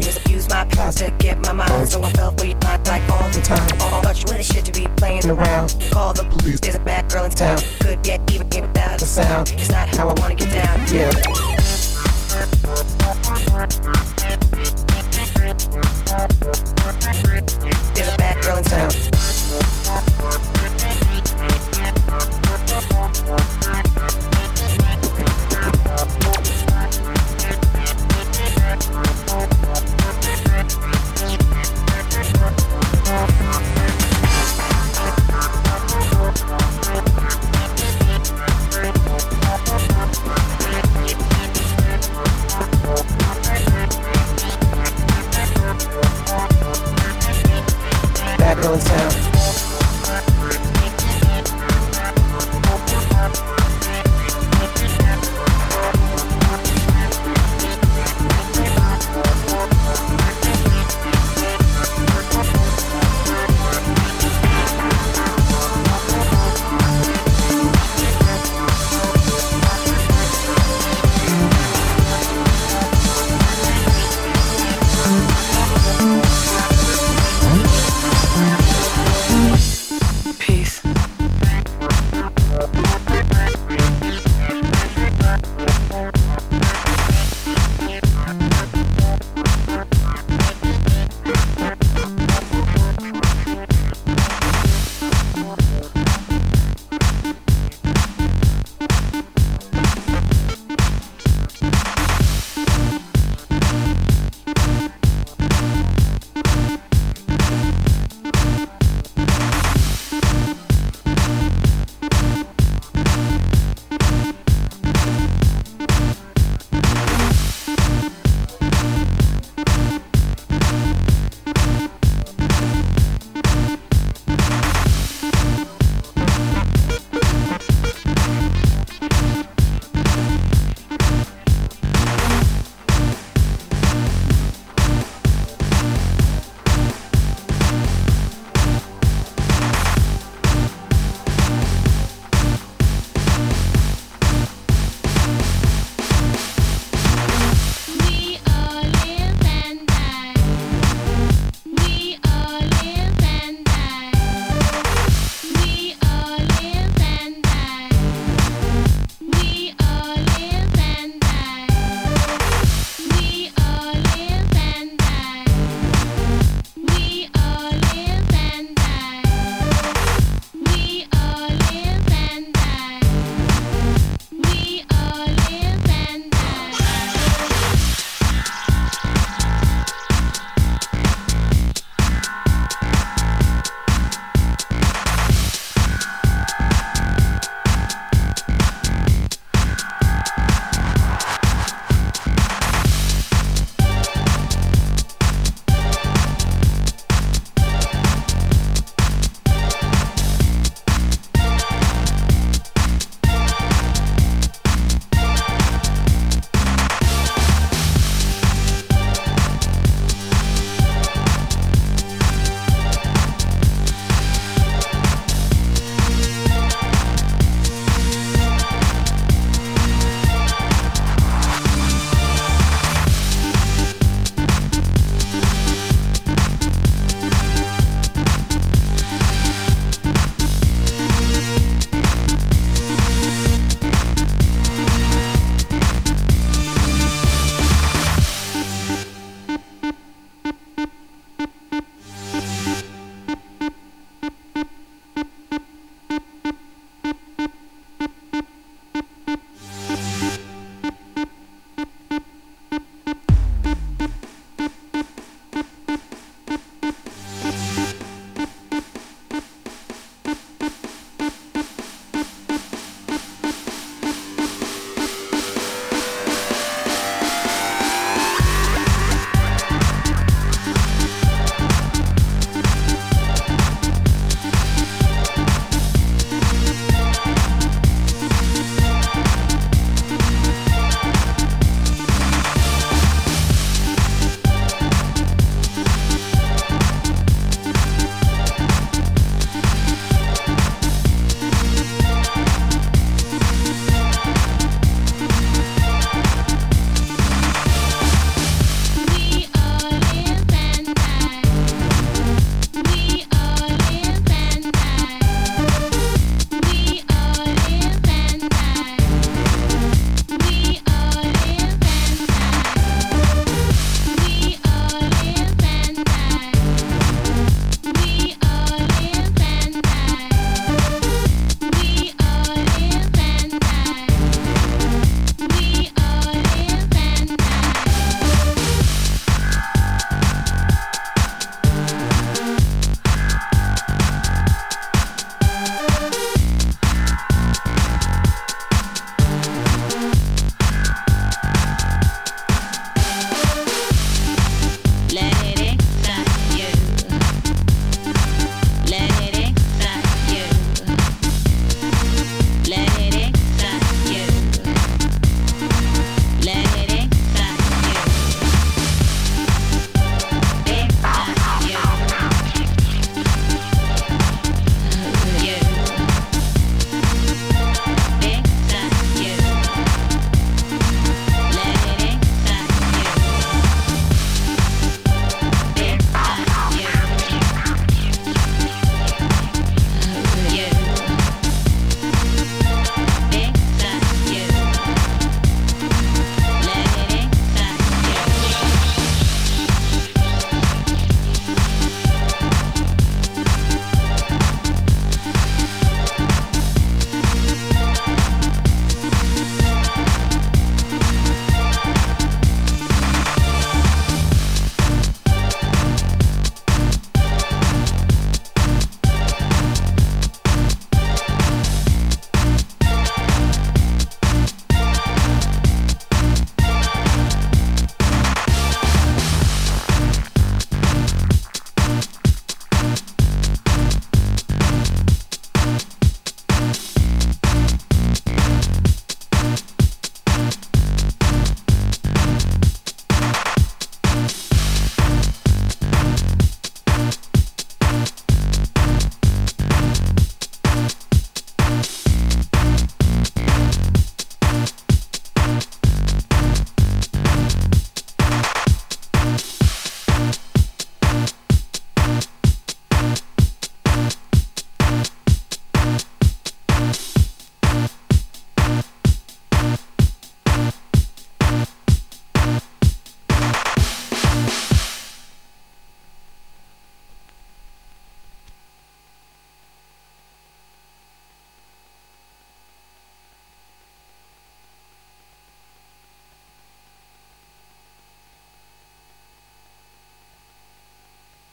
Just use my powers to get my mind. So I felt we not like all the time. All much with shit to be playing around. Call the police, there's a bad girl in town. Could get even without the sound. It's not how I wanna get down. Yeah. There's a bad girl in town.